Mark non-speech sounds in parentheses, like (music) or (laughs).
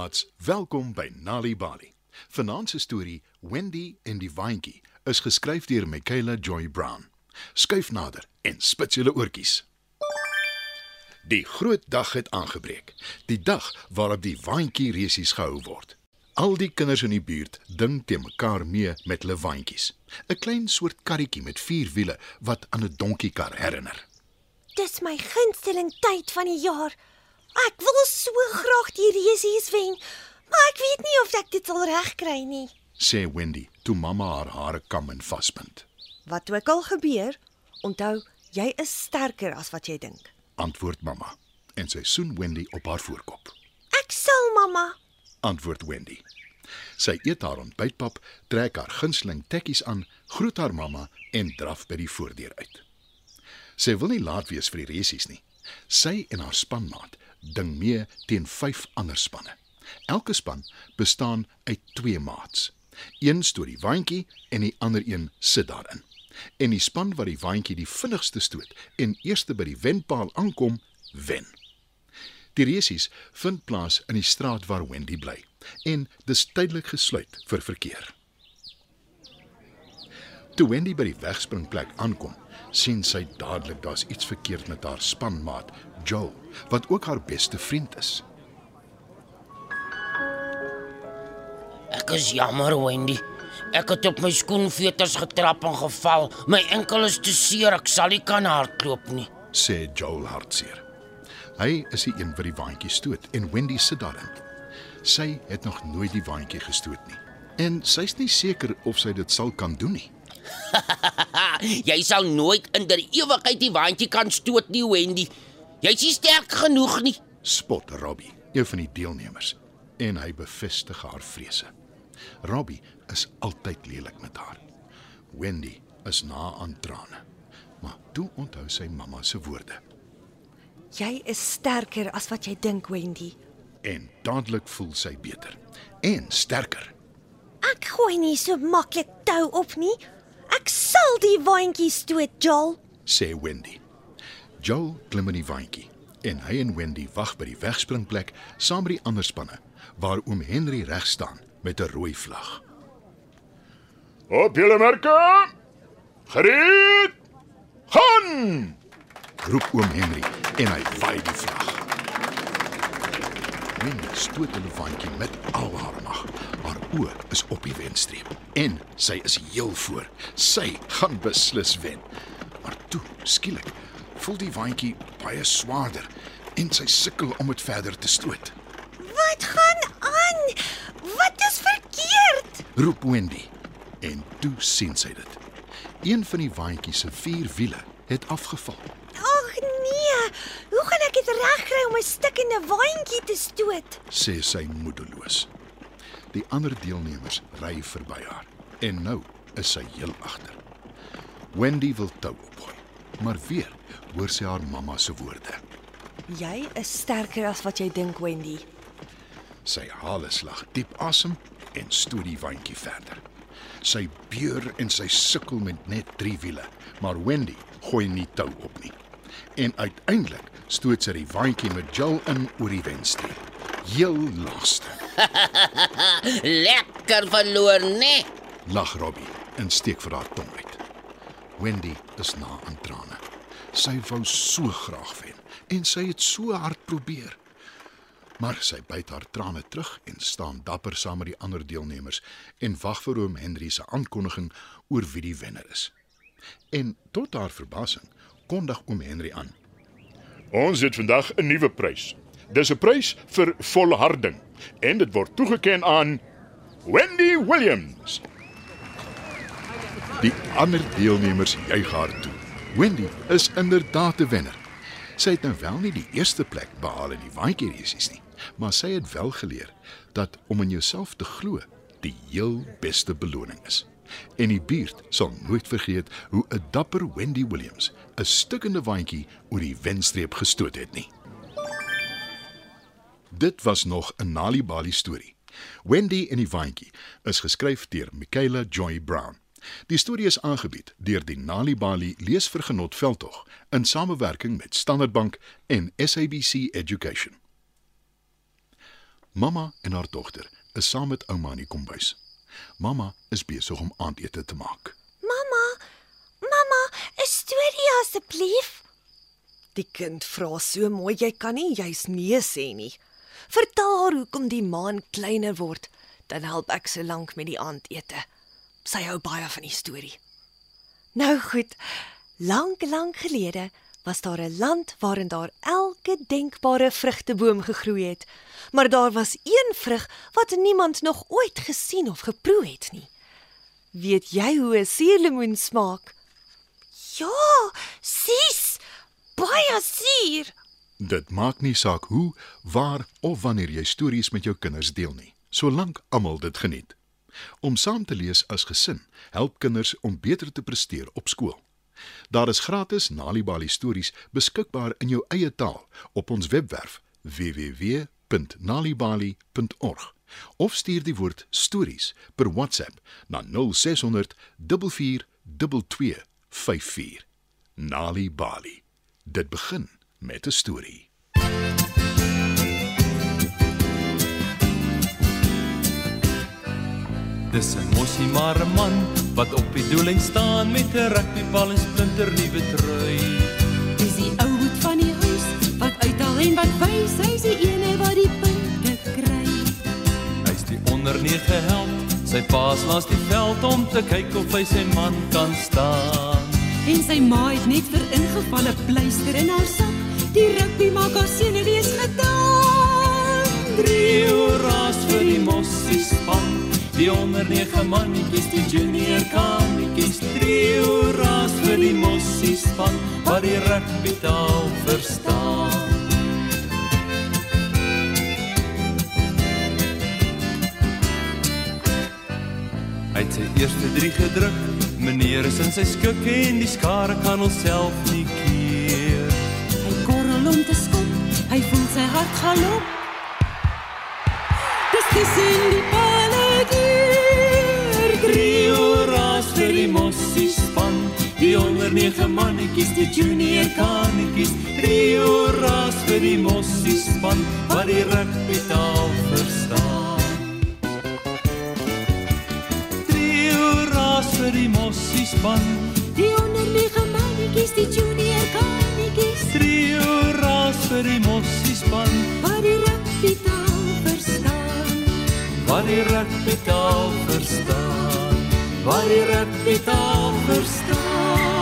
Maats, welkom by Nali Bali. Vanaand se storie Wendy en die waantjie is geskryf deur Michaela Joy Brown. Skuif nader en spits julle oortjies. Die groot dag het aangebreek. Die dag waarop die waantjie resies gehou word. Al die kinders in die buurt ding te mekaar mee met hulle waantjies. 'n Klein soort karretjie met vier wiele wat aan 'n donkiekar herinner. Dis my gunsteling tyd van die jaar. Ek wil so graag die resies wen, maar ek weet nie of ek dit sal regkry nie. sê Wendy toe mamma haar hare kam en vasbind. Wat ook al gebeur, onthou, jy is sterker as wat jy dink. Antwoord mamma en sy soen Wendy op haar voorkop. Ek sal, mamma. Antwoord Wendy. Sy eet haar ontbytpap, trek haar gunsteling tekkies aan, groet haar mamma en draf by die voordeur uit. Sy wil nie laat wees vir die resies nie. Sy en haar spanmaat ding mee teen 5 ander spanne. Elke span bestaan uit 2 maats. Een stoot die waantjie en die ander een sit daarin. En die span wat die waantjie die vinnigste stoot en eerste by die wenpaal aankom, wen. Die resies vind plaas in die straat waar Wendy bly en dis tydelik gesluit vir verkeer. Toe Wendy by die wegspringplek aankom, sien sy dadelik daar's iets verkeerd met haar spanmaat, Joel, wat ook haar beste vriend is. Ek is jammer, Wendy. Ek het op my skoenveters getrap en geval. My enkel is te seer, ek sal nie kan hardloop nie. sê Joel hartseer. Hy is die een wat die waantjie stoot en Wendy sit daarin. Sy het nog nooit die waantjie gestoot nie en sy's nie seker of sy dit sal kan doen nie. (laughs) Jy sal nooit in der ewigheid die waantjie kan stoot nie, Wendy. Jy's nie sterk genoeg nie. Spot Robbie, een van die deelnemers, en hy bevestig haar vrese. Robbie is altyd lelik met haar. Wendy is na aan trane. Maar toe onthou sy mamma se woorde Jy is sterker as wat jy dink, Wendy. en dadelik voel sy beter en sterker. Ek gooi nie so maklik tou op nie. Sal die waantjie stoot, Joel. sê Wendy. Joel klim in die waantjie en hy en Wendy wag by die wegspringplek saam met die ander spanne waar oom Henry reg staan met 'n rooi vlag. Op julle merke. Gereed. Gaan! Roep oom Henry en hy waai die vlag. Wendy stoot hulle waantjie met al haar mag. Haar oë is op die wenstreep en sy is heel voor. Sy gaan beslis wen. Maar toe, skielik, voel die waantjie baie swaarder en sy sukkel om dit verder te stoot. Wat gaan aan? Wat is verkeerd? roep Wendy en toe sien sy dit. Een van die waantjie se vier wiele het afgeval. Ag nee. Hoe gaan ek dit regkry om 'n stikkende waantjie te stoot? sê sy moedeloos. Die ander deelnemers ry verby haar en nou is sy heel agter. Wendy wil tou opgooi, maar weer hoor sy haar mamma se woorde. Jy is sterker as wat jy dink, Wendy. Sy haal 'n slag diep asem en stoot die waantjie verder. Sy beur en sy sukkel met net 3 wiele, maar Wendy gooi nie tou op nie. En uiteindelik stoot sy die waantjie met Jill in oor die wenstreep. Heel laaste. (laughs) Lekker verloor, nee. lag Robbie en steek vir haar tong uit. Wendy is na aan trane. Sy wou so graag wen en sy het so hard probeer. Maar sy byt haar trane terug en staan dapper saam met die ander deelnemers en wag vir oom Henry se aankondiging oor wie die wenner is. En tot haar verbasing kondig oom Henry aan. Ons het vandag 'n nuwe prys. Dis 'n prys vir volharding en dit word toegekend aan Wendy Williams. Die ander deelnemers juig haar toe. Wendy is inderdaad 'n wenner. Sy het nou wel nie die eerste plek behaal in die waantjie resies nie, maar sy het wel geleer dat om in jouself te glo die heel beste beloning is. En die buurt sal nooit vergeet hoe 'n dapper Wendy Williams 'n stikkende waantjie oor die wenstreep gestoot het nie. Dit was nog 'n Nali Bali storie. Wendy en die waantjie is geskryf deur Michaela Joy Brown. Die storie is aangebied deur die Nali Bali Leesvergenot Veldtog in samewerking met Standard Bank en SABC Education. Mamma en haar dogter is saam met ouma in die kombuis. Mamma is besig om aandete te maak. Mamma, mamma, 'n storie asseblief. Die kind vra so mooi jy kan nie juis nee sê nie. Vertel haar hoekom die maan kleiner word, dan help ek so lank met die aandete. Sy hou baie van die storie. Nou goed. Lank, lank gelede was daar 'n land waarin daar elke denkbare vrugteboom gegroei het, maar daar was een vrug wat niemand nog ooit gesien of geproe het nie. Weet jy hoe 'n suurlemoen smaak? Ja, sis. Baie suur. Dit maak nie saak hoe, waar of wanneer jy stories met jou kinders deel nie, solank almal dit geniet. Om saam te lees as gesin help kinders om beter te presteer op skool. Daar is gratis NaliBali stories beskikbaar in jou eie taal op ons webwerf www.nalibali.org of stuur die woord stories per WhatsApp na 0600 4422 54. NaliBali. Dit begin met 'n storie. Dis 'n mossie maar 'n man wat op die doellyn staan met 'n rugbybal en splinter nuwe trui. Dis die ou hoed van die huis wat uithaal en wat wys hy's die ene wat die punte kry. Hy's die onder 9 held. Sy paas langs die veld om te kyk of hy sy man kan staan. En sy ma het net vir ingevalle pleister in haar sak. Die rugby maak haar sene wees gedaan. Drie hoera's vir die mossie span. Die onder 9 mannetjies, die junior kammetjies, drie hoera's vir die mossie span wat die rugby taal verstaan. Hy het sy eerste 3 gedruk. Meneer is in sy skik en die skare kan homself nie keer. Hy korrel om te skop. Hy voel sy hart galop. Dis dis in die Onder 9 mannetjies, die junior kanetjies. Drie hoera's vir die mossie span wat die rugby taal verstaan. Drie hoera's vir die mossie span. Die onder nege mannetjies, die junior kanetjies. Drie hoera's vir die mossie span Wat die rugby taal verstaan. wat die rugby taal verstaan. Wat die rugby taal verstaan.